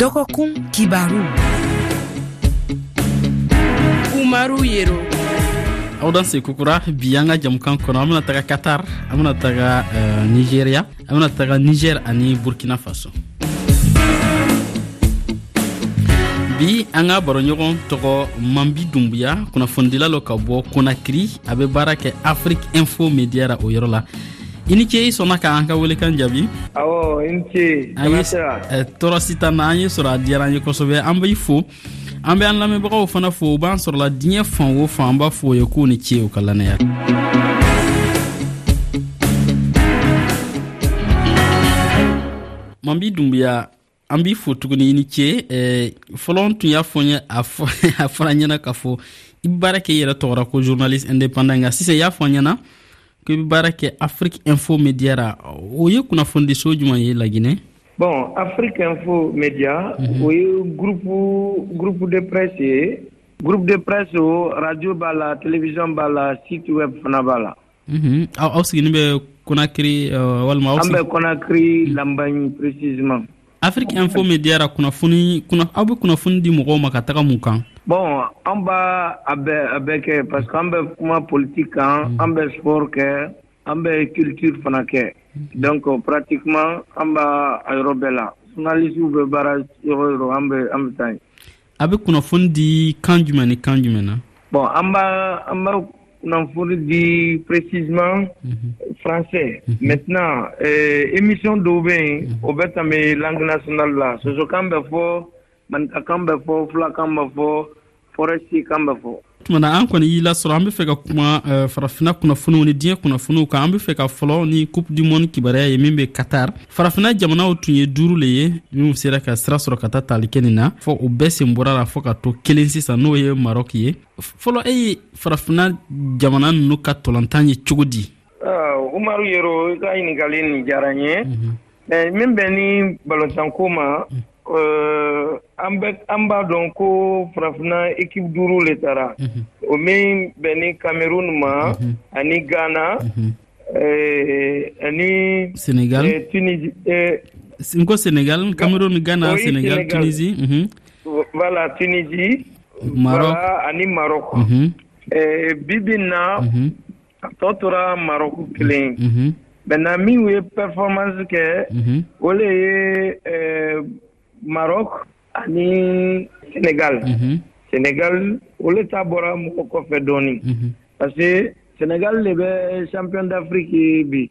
dɔgɔkun kibaru umaru yero aw dan se kukura bi an ka jamukan kɔnɔ an bena taga katar an bena taga uh, nigeria an bena taga niger ani burkina faso bi an ka baroɲɔgɔn tɔgɔ manbi dunbuya kunnafonidila lɔ ka bɔ konakiri a be baara kɛ afrik info media ra o yɔrɔ la i ni ce i sɔnna ka an ka welekan jaabi awɔ i ni ce eh, tɔɔrɔ si t'an na an ye sɔrɔ a diyara an ye kosɛbɛ an b'i fo an bɛ an lamɛnbagaw fana fo u b'an sɔrɔla diɲɛ fan o fan an b'a fɔ o ye k'u ni ce u ka lannaya mambi dunbiya an b'i fo tuguni i ni ce eh, fɔlɔ n tun y'a fɔ ye a fɔra ɲɛna k'a fɔ i bɛ baara kɛ i yɛrɛ tɔgɔra ko journaliste indépendant nka sisan i y'a fɔ ɲɛna ko i bɛ baara kɛ afrique info media ra o ye kunnafonidiso jumɛn ye laginɛ bon afrique info media mhm. o ye groupe groupe de presse ye groupe de presse o radio b'a la télévision b'a la site web fana b'a la Mhm. aw sigilen bɛ konakiri walima an bɛ konakiri mhm. lanbaɲi précisément afiriki info mediyara kunnafoni aw bɛ kunnafoni di mɔgɔw ma ka taga mun kan bon an b'a a bɛɛ kɛ parce que an bɛ kuma politique kan mhm. an bɛ sport kɛ an bɛ culture fana kɛ donc pratiquement an b'a a yɔrɔ bɛɛ la journaliste bɛ baara yɔrɔ yɔrɔ an bɛ an bɛ taa yen a bɛ kunnafoni di kan jumɛn ni kan jumɛn na bon an b'a an b'a kunnafoni di précisément mhm. français mhm. maintenant euh, émission dɔw bɛ yen mhm. o bɛ tɛmɛ langue nationale la sosokan bɛ fɔ maninkakan bɛ fɔ fulakan bɛ fɔ forestikan bɛ fɔ tumana an kɔni y'i lasɔrɔ an be fɛ ka kuma uh, farafina kunnafoniw ni diɲɛ kunnafoniw kan an be fɛ ka fɔlɔ ni coupe du monde kibaruya ye min be qatar farafina jamanaw tun ye duuru le ye minw sera ka sira sɔrɔ ka ta tali kɛ nin na fɔ u bɛɛ sen bɔra la fɔɔ ka to kelen sisan n'o ye marɔk ye fɔlɔ e ye farafina jamana nunu ka tɔlɔntan ye cogo di umaru yero i ka ɲiningali nin diyara n ye Ɛɛ min bɛ ni balotanko ma an b'a dɔn ko farafinna ekip duuru de taara o min bɛ ni kamerun ma ani gana ani sen ko senka kamalenmeri ni gana senkasin wala tsinji mara ani mara bibi na A tɔ tora Marɔku kelen ye. Unhun. Maintenant minnu ye performance kɛ. Unhun. O de ye ɛɛ Marɔk ani Senegal . Unhun. Senegal olu ta bɔra mɔgɔ kɔfɛ dɔɔnin. Unhun. Parce que Senegal de bɛ champion d'Afrique ye bi.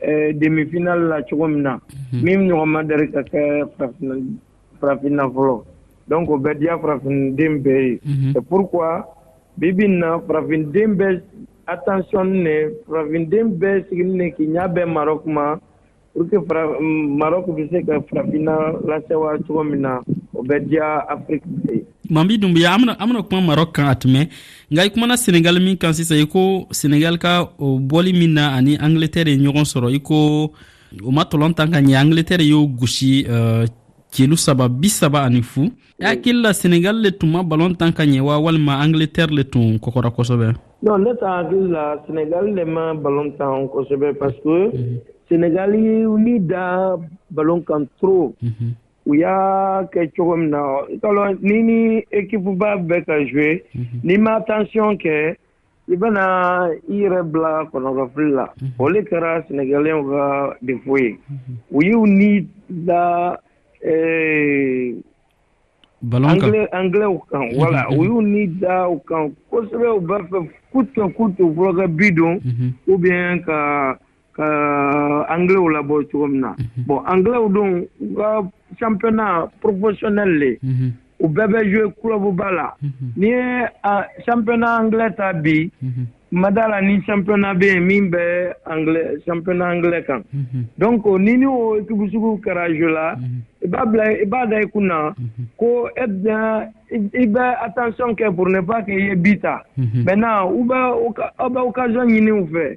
denmisɛnninfinina la cogo min na min ɲɔgɔn ma dari ka kɛ farafin nafolo dɔn ko bɛɛ diya farafinden bɛɛ ye ka pur bi bɛ na farafinden bɛ a taasonɔn farafinden bɛɛ sigilen k'i y'a bɛɛ mara kuma u tɛ mara tun bɛ se ka farafinina lase cogo min na o bɛ diya a ye mabi dun bɛ an bɛna kuma mara kan a tɛmɛ nka i kumana senegali min kan sisan i ko senegali ka o bɔli min na ani angleterre ye ɲɔgɔn sɔrɔ i ko o ma tɔlɔn tan ka ɲɛ angleterre y'o gosi uh, celu saba bi saba ani fu i hakili la senegali le tun ma balon tan ka ɲɛ wa walima angleterre le tun kɔkɔra kosɛbɛ non ne ta hakili la senegali le ma balon tan kosɛbɛ parce que mhm. senegali wuli da balon kan trop mhm. u y'a kɛ cogo min na kalo ni ni ekibuba bɛɛ ka zwe mhm. ni ma tancɔn kɛ i bɛna i yɛrɛ bila kɔnɔkɔfili la mhm. o de kɛra sɛnɛkɛlaw ka defo ye mhm. u y'u ni da eh, anglais kan wala u y'u ni da u kan kosɛbɛ u b'a fɛ kutu kutu fɔlɔkɛ bi don u bɛ ka ka anglais la bɔ cogo min na bon anglais don u ka championnat professionnel le u bɛɛ bɛ jouer club ba la n'i ye championnat anglais ta bi mada la ni championnat bɛ yen min bɛ anglais championnat anglais kan donc ni ni o ekipu sugu kɛra jeu la i b'a bila i b'a da i kun na ko e bɛ i bɛ attention kɛ pour ne pas que i ye bi ta maintenant u bɛ aw bɛ occasion ɲini u fɛ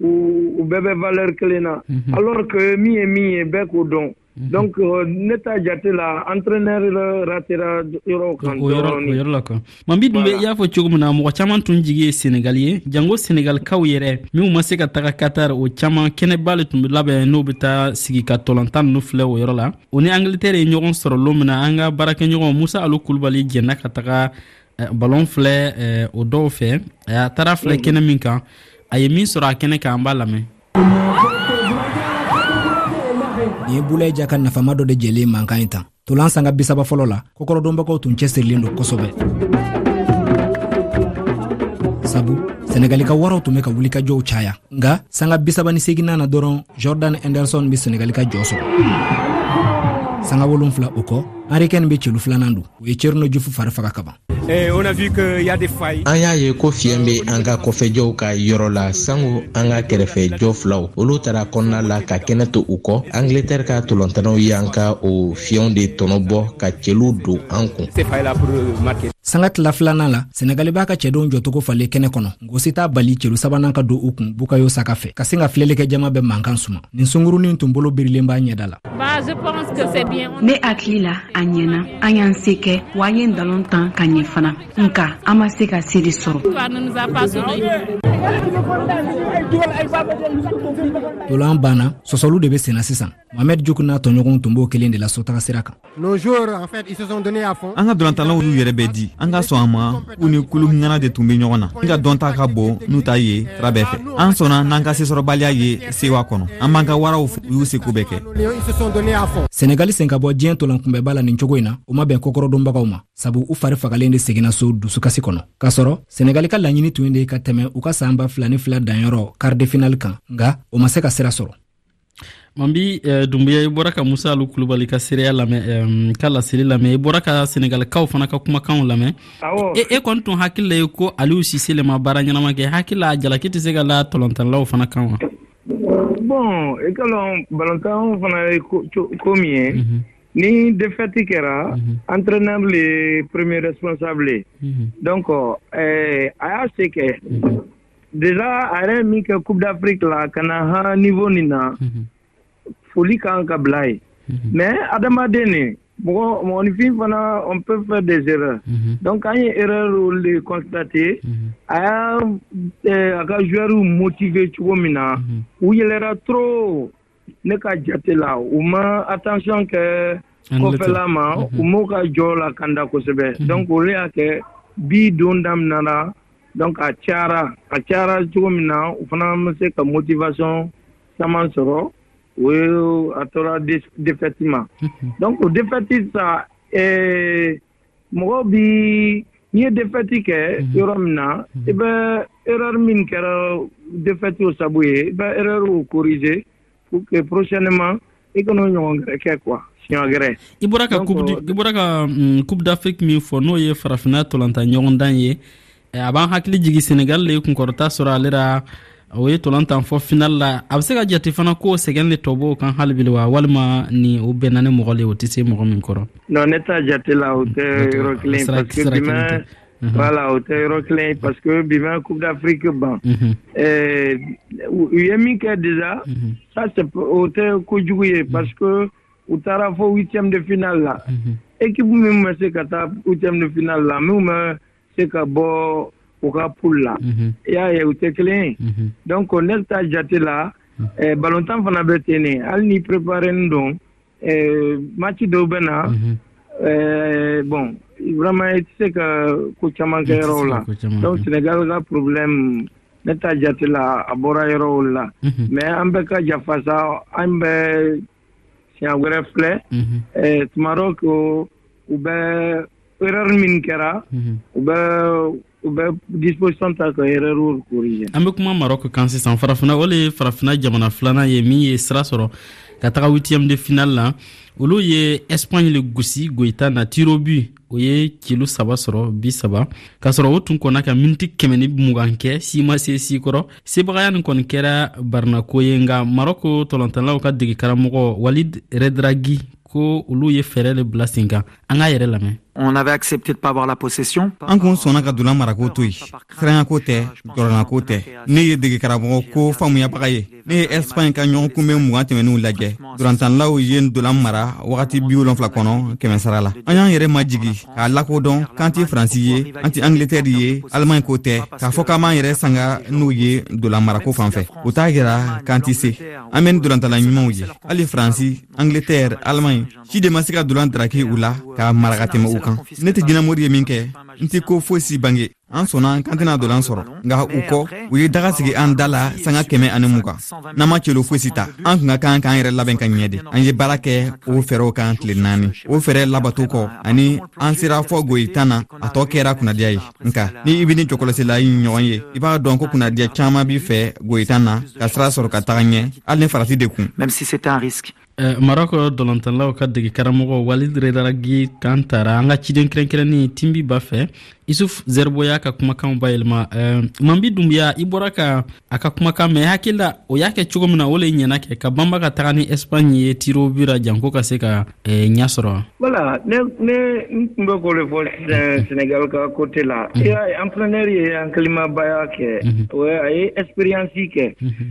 u bɛɛ bɛ valeur kelen na alors que min ye min ye bɛɛ k'o dɔn donc euh, ne ta jate la entraîneur ratera yɔrɔ kan yɔrɔ la kan mambi dun y'a fɔ cogo min na mɔgɔ caman tun jigi ye senegal ye jango senegalkaw yɛrɛ minw ma se ka taga katar o caman kɛnɛba le tun be labɛn n'o be taa sigi ka tɔlɔntan nunu filɛ o yɔrɔ la o ni angleterre ye ɲɔgɔn sɔrɔ lon min na an ka baarakɛɲɔgɔn musa alu kulubali jɛnna ka taga eh, balon filɛ eh, o dɔw fɛ eh, a taara filɛ mm-hmm. kɛnɛ min kan a ye min sɔrɔ a kɛnɛ kan an b'a lamɛn nin ye bulayi ja ka nafama dɔ de jɛlen mankan ye tan tolan sanga bisaba fɔlɔ la kɔkɔrɔdɔnbagaw tun cɛsirilen don kosɛbɛ sabu senegali ka waraw tun bɛ ka wuli ka jɔw caya nka sanga bisaba ni seginna na dɔrɔn jordan anderson bɛ senegali ka jɔ sɔrɔ sanga wolonfila o kɔ arikɛn bɛ celu filanan don u ye cerno jufu fari faga ka ban eh, an y'a ye ko fiɲɛ be an ka kɔfɛjɔw ka yɔrɔ la sango an ka kɛrɛfɛ jɔ filaw olu tara kɔnɔna la ka kɛnɛ to u kɔ angletɛri ka tolɔntanaw ye an ka o fiɲɛw de tɔnɔ bɔ ka celu don an kun sanga tila filanan la senegali b'a ka cɛdenw jɔcogo falen kɛnɛ kɔnɔ nka o se t'a bali celu sabanan ka don u kun bukayo saka fɛ ka sin ka filɛli kɛ jama bɛ mankan suma nin sungurunin tun bolo birilen b'a ɲɛda la ne hakili la a ɲɛna an y'an se kɛ wa an ye nkalon tan ka ɲɛ fana nka an ma se ka se de sɔrɔ tolan banna sɔsɔlu de bɛ senna sisan mohamɛd juk n'a tɔɲɔgɔnw tun b'o kelen de la sotaga sira kan An ka dɔlantalaw y'u yɛrɛ bɛɛ di an ka sɔn an ma u ni kulukungana de tun bɛ ɲɔgɔn na n ka dɔn ta ka bon n'u ta ye sira bɛɛ fɛ an sɔnna n'an ka sesɔrɔbaliya ye sewa kɔnɔ an b'an ka waraw u y'u seko bɛɛ kɛ senegali sen ka bɔ diɲɛ tolankunbɛba la nin cogo in na u ma bɛn kɔkɔrɔdonbagaw ma sabu u fari fagalen de seginna so dusukasi kɔnɔ k'a sɔrɔ senegali ka laɲini tun ye de ka tɛmɛ u ka saan ba fila ni fila danyɔrɔ karidefinali kan nka o ma se ka sira sɔrɔ manbi eh, dumbuya i bɔra ka musa alu kulubali ka seereya lamɛn eh, ka laseli lamɛn i bɔra ka senegalikaw fana ka kumakanw lamɛn e, e kɔni tun hakili la ye ko aliu sise le ma baara ɲɛnama kɛ hakili la jalaki tɛ se ka la tɔlɔntanlaw fana kan wa bɔn i ka lɔn balontanw fana ye ko min ye mm -hmm. ni defɛti kɛra mm -hmm. entraîneur le ye premier responsable ye mm -hmm. donc eh, a y'a se kɛ mm -hmm. Dela a yɛrɛ min kɛ kuda afiri la ka na ha ni fɔ nin na foli ka ka bila ye mɛ adamaden nin mɔgɔ mɔgɔninfin fana n pe fɛ de sera dɔnku k'an ye e de kɔtate a y'a a ka zoriw moti bɛ cogo min na u yɛlɛra toro ne ka jate la u ma attention kɛ kɔfɛla ma u m'u ka jɔ la kanda kosɛbɛ donc olu y'a kɛ bi don daminɛna donc a cayara a cayara cogo min na u fana ma se ka motivation caman sɔrɔ o ye a tora défaite ma donc o défaite sa mɔgɔ bi n'i ye defɛti kɛ mhm. yɔrɔ min na mhm. i bɛ erreur min kɛra defɛti o sabu ye i bɛ erreur o corriger pour que prochainement i kana o ɲɔgɔn gɛrɛ kɛ quoi ɲɔgɔngɛrɛ i bɔra ka coupe i bɔra ka coupe d'afrique min fɔ n'o ye farafinna tolanta ɲɔgɔndan ye eh, a b'an hakili jigi senegal le kunkɔrɔta sɔrɔ ale ra o ye tolan tan fɔ final la a bɛ se ka jate fana ko sɛgɛn le tɔbɔ kan hali bile wa walima ni o bɛnna ni mɔgɔ le o tɛ se mɔgɔ min kɔrɔ non ne t'a jate la o tɛ yɔrɔ kelen ye parce que bima voilà o tɛ yɔrɔ kelen ye parce que bima coupe d'afrique ban u ye min kɛ déjà ça c'est o tɛ kojugu ye parce que u taara fo huitième de finale la équipe min ma se ka taa huitième de finale la min ma se ka bɔ u ka poul la mhm. i y'a ye u tɛ kelen ye mhm. donc ne bɛ taa jate la mhm. eh, balontan fana bɛ ten ne hali ni prépareni don eh, mati dɔw bɛ na eh, bon vraiment i tɛ se ka ko caman kɛ yɔrɔw la donc Sénégal ka problème ne ta jate la a bɔra yɔrɔw la mais an bɛ ka jafasa an bɛ siɲɛ wɛrɛ filɛ eh, tuma dɔ ko u bɛ erreur min kɛra u bɛ u bɛ disposition ta ka erreur corriger an bɛ kuma Maroc kan sisan farafinna o le farafinna jamana filanan ye min ye sira sɔrɔ ka taga huitième de finale la olu ye Espagne le gosi Goita na tiro but o ye kilo saba sɔrɔ bi saba k'a sɔrɔ o tun kɔnna ka miniti kɛmɛ ni mugan kɛ si ma se si kɔrɔ sebagaya nin kɔni kɛra barinako ye nka marɔko tɔlɔntalaw ka dege karamɔgɔ walid redragi ko olu ye fɛɛrɛ de bila sen kan an k'a yɛrɛ lamɛn on avait accepté de pas avoir la possession. An kun sɔnna ka donna marako to yen siranyako tɛ jɔrɔnako tɛ ne ye dege karamɔgɔ ko faamuyabaga ye ne ye espagne ka ɲɔgɔn kunbɛn mugan tɛmɛninw lajɛ durantanlaw ye ndolan mara wagati bi wolonfila kɔnɔ kɛmɛ sara la an y'an yɛrɛ majigi k'a lakodɔn k'an tɛ faransi ye an tɛ angletɛri ye alemaɲi ko tɛ k'a fɔ k'an b'an yɛrɛ sanga n'u ye dolan marako fan fɛ o t'a jira k'an tɛ se an bɛ ni dolantala ɲumanw ye hali faransi angletɛri alemaɲi si de ma se ka dolan daraki u la k'a mara ka tɛmɛ u kan ne tɛ jinɛmori ye min kɛ n tɛ ko fosi bange an sɔnna k'an tɛna dolan sɔrɔ nka u kɔ u ye daga sigi an da la sanga kɛmɛ ani mugan n'an ma celo fosi ta an tun ka kan k'an yɛrɛ labɛn ka ɲɛ de an ye baara kɛ o fɛɛrɛw kan tile naani o fɛɛrɛ labato kɔ ani an sera fɔ goyitan na a tɔ kɛra kunnadiya ye nka ni i bɛ ni jɔkɔlɔsila i ɲɔgɔn ye i b'a dɔn ko kunnadiya caman b'i fɛ goyitan na ka sira sɔrɔ ka taga ɲɛ hali ni farati de kun Eh, marɔkɔ dɔlɔntanlaw ka dege karamɔgɔ walid redaragi kan tara an ka ciden kɛrɛnkɛrɛnni tinbi ba fɛ isuf zɛriboya ka kumakanw bayɛlɛma eh, manbi dunbiya i bɔra ka a ka kumakan mɛn hakilila o y'a kɛ cogo min na o le ɲɛna kɛ ka banba ka taga ni espagne ye tiro bira janko ka se ka eh, ɲa sɔrɔ wala ne n tun bɛ k'o le fɔ senegal ka kote la mhm. entraîneur ye an kelimabaya kɛ mhm. a ye expérience kɛ mhm.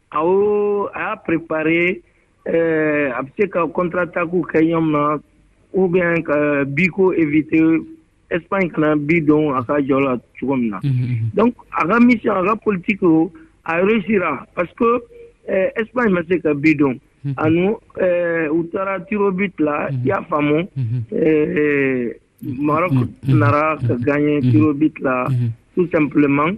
Aw a y'a ppre ɛɛ a bɛ se ka kɔntatako kɛ ɲɔgɔn na u bɛ ka biko e vit ep in kana bi dɔn a ka jɔ la cogo min na dɔnku a ka misi a ka politiko a yɔrɔ sera pa ep in ma se ka bi dɔn ani u taara t bɛ tila i y'a faamumu mara nana ka gan ye t bɛ tila su tɛplema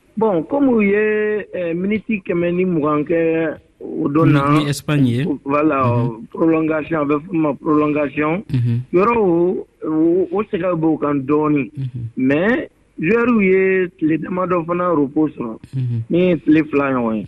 bɔn kɔmi u ye eh, miniti kɛmɛ ni mugan kɛ o don na ni espagne ye voilà mhm. prolongation a bɛ fɔ ma prolongation mhm. yɔrɔ o sɛgɛ b'o kan dɔɔni mhm. mais joueurs ye tile dama dɔ fana repos sɔrɔ ni ye tile fila ɲɔgɔn ye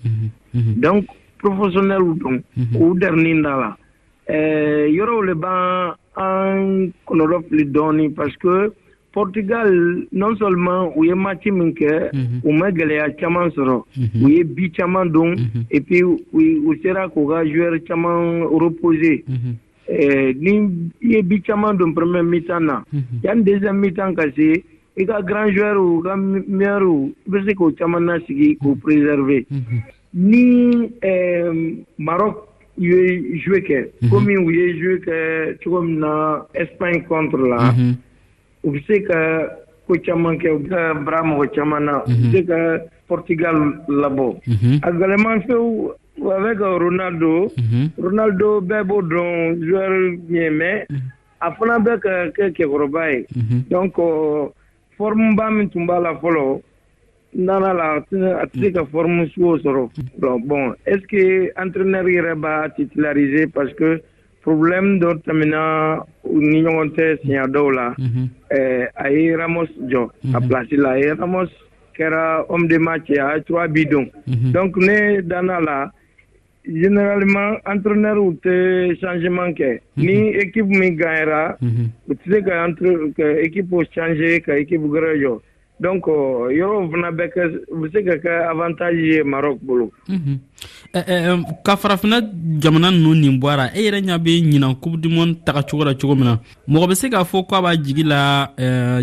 donc professionnels don u dɛrɛnin da la Ɛɛ yɔrɔw de b'an an kɔlɔlɔ fili dɔɔnin parce que Portugal non seulement u ye match min kɛ, unhun, u ma gɛlɛya caman sɔrɔ, unhun, u ye bi caman don, unhun, et puis u sera k'u ka joueurs caman reposer unhun, ɛɛ ni i ye bi caman don première mi-temps na, unhun, yani deuxième mi-temps ka se i ka grand joueur u ka meilleur u bɛ se k'o caman na sigi k'o préserver mhm. ni euh, Maroc u ye jouer kɛ mhm. komi u ye jouer kɛ cogo min na Espagne contre la mhm. u bɛ se ka ko caman kɛ u bɛ ka bara mɔgɔ caman na u bɛ se ka Portugal labɔ a gɛlɛman fewu avec Ronaldo Ronaldo bɛɛ b'o dɔn joueur min ye mais a fana bɛ ka kɛ cɛkɔrɔba ye mhm. donc fɔrmuba min tun b'a la fɔlɔ nana la a tɛ se ka fɔrmu suo sɔrɔ mhm. bon est ce que entraîneur yɛrɛ b'a titulariser parce que problème dɔ tɛmɛna u ni ɲɔgɔn tɛ siɲɛ dɔw la mhm. eh, a ye ramos jɔ a place la a ye ramos kɛra homme de match a ye trois bi don donc ne danna la Zrlima antrɛrw tɛ sanzman kɛ ni ekip min ganyara u tɛ se ka ekipw sse ka ekip wɛrɛ jɔ dɔn kɔ yɔrɔ fana bɛ bɛ se ka kɛ at'a ye mara bolo ka farafinna jamana ninnu nin bɔra e yɛrɛ ɲɛ bɛ ɲin ku dimw ta cogo la cogo min na mɔgɔ bɛ se k'a fɔ k' b'a jigi la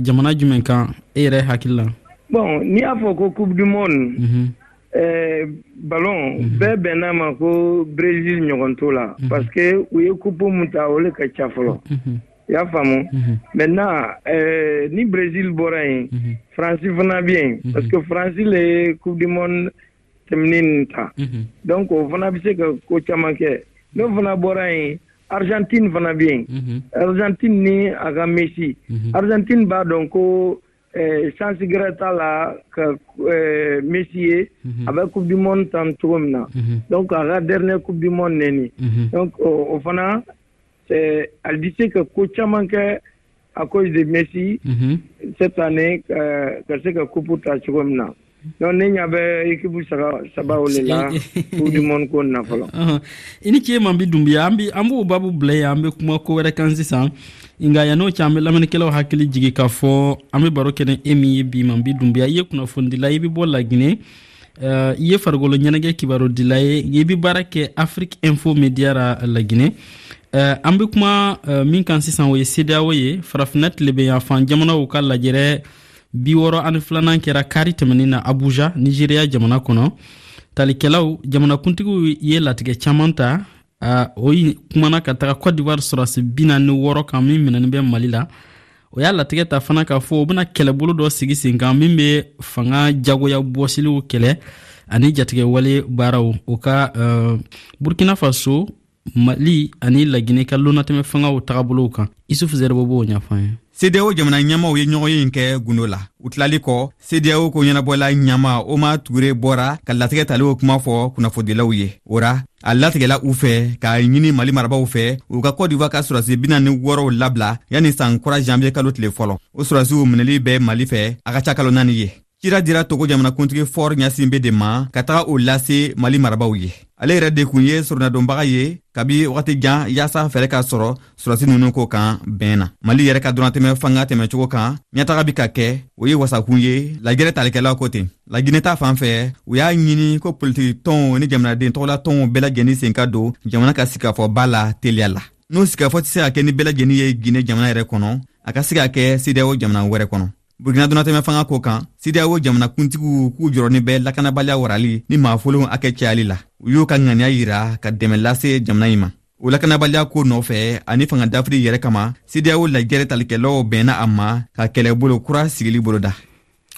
jamana jumɛn kan e yɛrɛ hakili la bɔn n'i y'a fɔ ko ku dimw Eh, balon mhm. bɛɛ bɛn n'a ma ko brezil ɲɔgɔn to la mhm. parce que u ye kupu min ta o le ka ca fɔlɔ mhm. i y'a faamu maintenant eh, ni brezil bɔra yen faransi fana bɛ yen parce que faransi le ye coupe du monde tɛmɛni nin ta donc o fana bɛ se ka ko caman kɛ n'o fana bɔra yen argentine fana bɛ yen argentine ni a ka messi argentine b'a dɔn ko sansigɛrɛ t'a la ka misi ye a bɛ kubi mɔn tan cogo min na dɔn k'a ka d ne kubi mɔn neni o fana a di se ka ko caman kɛ a ko de misi se tan ne ka se ka kup ta cogo min na Donc ne ɲa bɛ ekipu saba saba o de la coupe du monde ko in na fɔlɔ. Ɔnhɔn, i ni ce Manbi Dunbiya. An bi an b'o babu bila yen, an bɛ kuma ko wɛrɛ kan sisan. Nka yan'o cɛ, an bɛ lamɛnnikɛlaw hakili jigin k'a fɔ an bɛ baro kɛ ni e min ye bi, Manbi Dunbiya. I ye kunnafonidila ye, i bɛ bɔ Laginɛ. I ye farikolo ɲɛnajɛ kibarodila ye, i bɛ baara kɛ Afrique Info Media la Laginɛ. An bɛ kuma min kan sisan, o ye CEDEAO ye, farafinna tilebinyanfan jamanaw ka lajɛrɛ bi wɔɔrɔ ani filanan kɛra kari tɛmɛnin na abuja nizeriya jamana kɔnɔ talikɛlaw jamanakuntigiw ye latigɛ caman ta uh, o kumana ka taga cote d'ivoire sɔrɔsi bi naani wɔɔrɔ kan min minɛni bɛ mali la o y'a latigɛ ta fana k'a fɔ o bɛna kɛlɛbolo dɔ sigi sen kan min bɛ fanga jagoya bɔsiliw kɛlɛ ani jatigɛwale baaraw o ka uh, burkina faso mali ani lagine ka lonatɛmɛ fangaw tagabolow kan isufu zɛrɛbɔ b'o ɲafan ye sedeyawo jamana ɲɛmaw ye ɲɔgɔn ye in kɛ gundo la u tilali kɔ sedeyawo ko ɲɛnabɔla ɲama oma ture bɔra ka latigɛ tali o kuma fɔ kunnafonidilaw ye o ra a latigɛla u fɛ k'a ɲini mali marabaw fɛ u ka kɔdiwa ka sɔrɔsi bina ni wɔɔrɔw labila yanni san kura janviye kalo tile fɔlɔ o sɔrɔsiw minɛli bɛ mali fɛ a ka ca kalo naani ye kira dira togo jamanakuntigi fɔr ɲasinbe de ma ka taga o lase mali marabaw ye ale yɛrɛ de kun ye soronadonbaga ye kabi wagati jan yaasa fɛɛrɛ ka sɔrɔ sɔrɔsi nunu ko kan bɛn na mali yɛrɛ ka dɔrɔntɛmɛ fanga tɛmɛcogo kan ɲɛtaga bi ka kɛ o ye wasakun ye lajɛrɛ talikɛlaw ko ten laginɛ ta fan fɛ u y'a ɲini ko politiki tɔnw ni jamanaden tɔgɔla tɔnw bɛɛ lajɛnin sen ka don jamana ka sigikafɔba la teliya la n'o sigikafɔ tɛ se ka kɛ ni bɛɛ lajɛnin ye gine jamana yɛrɛ kɔnɔ a ka se ka kɛ sidao jamana wɛrɛ kɔnɔ burkina dunatɛmɛ fanga ko kan sidiyawo jamanakuntigiw k'u jɔrɔnin bɛ lakanabaliya warali ni maafolon hakɛ cayali la u y'u ka ŋaniya yira ka dɛmɛ lase jamana in ma o lakanabaliya ko nɔfɛ ani fanga dafiri yɛrɛ kama sidiyawo lajɛrɛ talikɛlaw bɛnna a ma ka kɛlɛbolo kura sigili boloda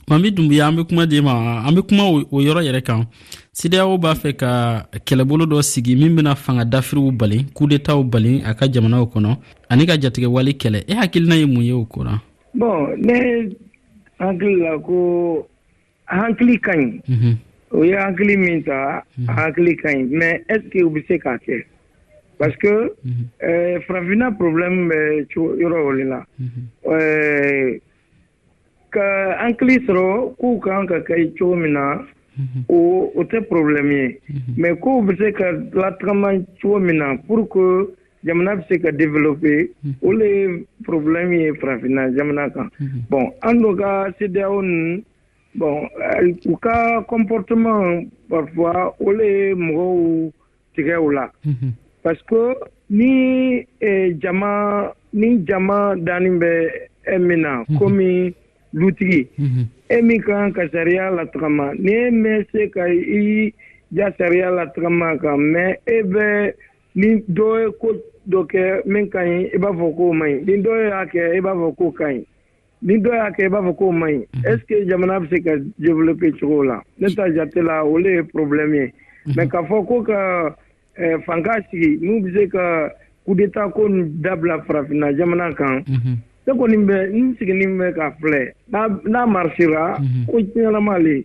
mami dunbuya an be kuma di ma an be kuma o yɔrɔ yɛrɛ kan sidiyawo b'a fɛ ka kɛlɛbolo dɔ sigi min bena fanga dafiriw bali kudetaw bali a ka jamanaw kɔnɔ ani ka jatigɛwale kɛlɛ e hakilina ye mun ye o koran Bɔn ne hakili la ko hakili ka ɲi o ye hakili min ta hakili ka ɲi mɛ eti u bɛ se k'a kɛ pa farafinina porobi min bɛ yɔrɔ o la ka hakili sɔrɔ k'u ka kan ka ka cogo min na o o tɛ porobi min ye mɛ k' bɛ se ka latma cogo min na pur jamana bɛ se ka développer mhm. o le ye problème ye farafinna jamana kan mhm. bon an n'o ka CEDEAO ninnu bon u ka comportement parfois o le ye mɔgɔw tigɛ o la mhm. parce que ni eh, jama ni jama danni bɛ e min na komi dutigi e min ka kan ka sariya latagama ni e mɛ se ka i ja sariya latagama kan mɛ e bɛ ni dɔ ye ko dɔ kɛ min ka ɲi i b'a fɔ k'o man ɲi ni dɔ y'a kɛ i b'a fɔ k'o ka ɲi ni dɔ y'a kɛ i b'a fɔ k'o man ɲi mhm. est ce que jamana bɛ se ka développer cogo la ne ta jate la o le ye problème ye mhm. mais k'a fɔ ko ka eh, fanga sigi n'u bɛ se ka coup d'état ko nin dabila farafinna jamana kan mhm. ne kɔni bɛ n sigilen bɛ k'a filɛ n'a n'a marchera ko ɲɛnama le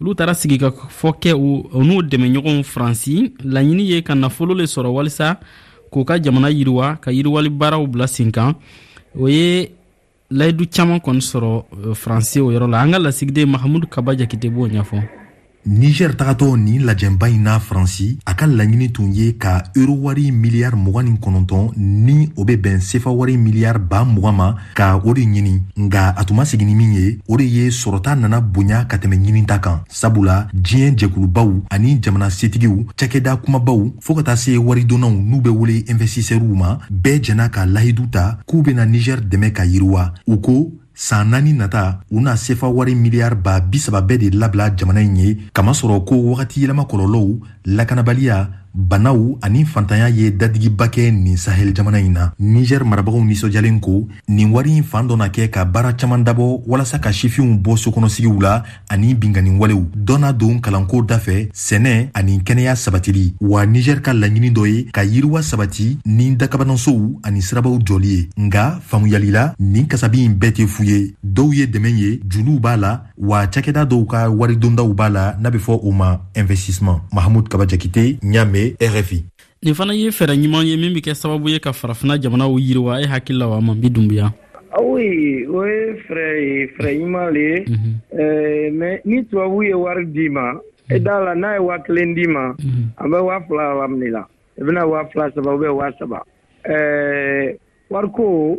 olu taara sigi ka fɔ kɛ u n'u dɛmɛɲɔgɔnw faransi laɲini ye ka nafolo le sɔrɔ walisa k'u ka jamana yiriwa ka yiriwali baaraw bila sen kan o ye layidu caman kɔni sɔrɔ eh, faransi o yɔrɔ la an ka lasigiden mahamudu kaba jakite b'o ɲɛfɔ niger tagatɔ nin lajɛnba in na faransi a ka laɲini tun ye ka eurowari miliyari mɔgɔn ni kɔnɔntɔn ni o bɛ bɛn sefawari miliyari ba mɔgɔn ma ka o de ɲini nga a tun ma segin ni min ye o de ye sɔrɔta nana bonya ka tɛmɛ ɲininta kan sabula diɲɛ jɛkulubaw ani jamana setigiw cakɛda kumabaw fɔɔ ka taa se waridonnaw n'u bɛ wele investisɛriw ma bɛɛ jɛna ka lahidu ta k'u bena nigɛr dɛmɛ ka yiriwa u ko saan naani nata u na sefa wari miliyari ba bisaba bɛɛ de labila jamana in ye kamasɔrɔ ko wagati yɛlɛma kɔlɔlɔw lakanabaliya banaw ani fantanya ye dadigiba kɛ nin sahel jamana in na niger marabagaw nisɔjalen ko nin wari in fan dɔ na kɛ ka baara caman dabɔ walasa ka sifinw bɔ sokɔnɔsigiw la ani binganin walew dɔ na don kalanko dafɛ sɛnɛ ani kɛnɛya sabatili wa niger ka laɲini dɔ ye ka yiriwa sabati ni dakabanansow ani sirabaw jɔli ye nga faamuyali la nin kasabi in bɛɛ tɛ fu ye dɔw ye dɛmɛ ye juluw b'a la wa cakɛda dɔw ka wari dondaw b'a la n'a be fɔ o ma investissement mahamud kaba jakite ɲame rfi nin fana ye fɛɛrɛ ɲuman ye min be kɛ sababu ye ka farafina jamanaw yiriwa e hakili la wa manbi dunbuya awi ah o ye fɛɛrɛ ye fɛɛrɛ ɲuman le ye mhm. eh, mais ni tubabu ye wari di ma e mhm. da la n'a ye waa kelen di ma mhm. an bɛ waa fila lamini la i bɛna waa fila saba ubɛ waa saba eh, wariko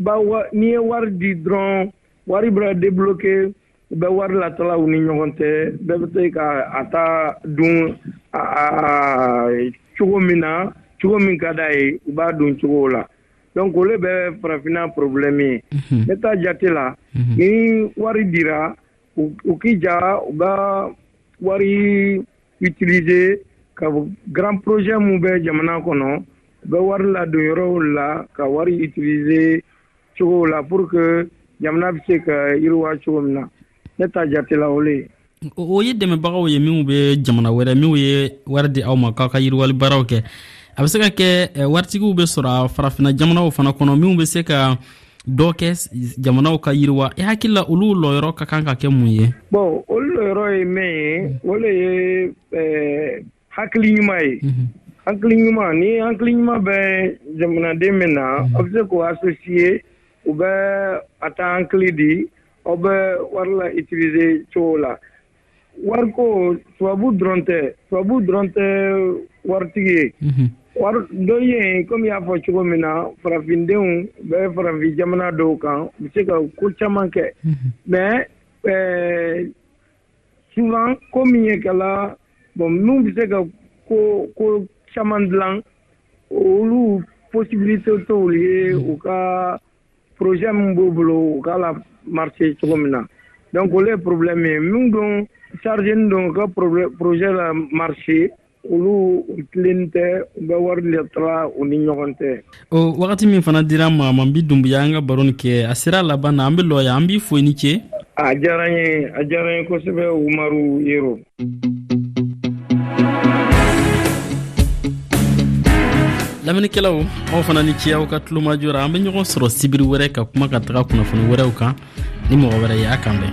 ba n'i ye wari di dɔrɔn wari bɛ debukɛ u bɛ wari latala u ni ɲɔgɔn cɛ bɛɛ bɛ se ka a taa dun cogo min na cogo min ka da ye u b'a don cogo la don ko bɛ farafinna porobi min ne taa jate la ni wari dira u k'i ja u wari utiliser ka grand projet mun bɛ jamana kɔnɔ u bɛ wari ladon yɔrɔw la ka wari utiliser cogow la pour que jamana bɛ se ka yiriwa cogo min na ne ta jate la o le ye o ye dɛmɛbagaw ye minnu bɛ jamana wɛrɛ minnu ye wari di aw ma k'aw ka yiriwali baaraw kɛ a bɛ se ka kɛ eh, waritigiw bɛ sɔrɔ farafina jamanaw fana kɔnɔ minnu bɛ se ka uh, dɔ kɛ jamanaw ka yiriwa i hakili la olu lɔyɔrɔ ka kan ka kɛ mun ye bon olu lɔyɔrɔ ye mɛn ye o le ye eh, hakili ɲuman ye mhm. hakili ɲuman ni hakili ɲuman bɛ jamanaden min na mhm. aw bɛ se k'o asosiye u bɛ a ta hakili di aw bɛ wari la itilize cogo la wari ko tubabu dɔrɔn tɛ tubabu dɔrɔn tɛ waritigi ye mhm. wari dɔ ye komi y'a fɔ cogo min na farafindenw bɛ farafin jamana dɔw kan u bɛ se ka ko caman kɛ mhm. mais eh, souvent ko min ye kala bon minnu bɛ se ka ko ko caman dilan olu possibilité t'olu ye u ka projet min b'u bolo u k'a la marché cogo min na donc olu ye problème ye min don charge don u ka projet la marché olu tilen tɛ u bɛ wari de tara u ni ɲɔgɔn tɛ o wagati min fana dira ma man bi dunbuya an ka baro ni kɛ a sera laban na an bɛ lɔya an b'i foyi ni ce a diyara n ye a diyara n ye kosɛbɛ umaru yero laminikɛlaw aw fana ni ciyaw ka tulomajora an be ɲɔgɔn sɔrɔ sibiri wɛrɛ ka kuma ka taga kunnafoni wɛrɛw kan ni mɔgɔ wɛrɛ y'a kan bɛn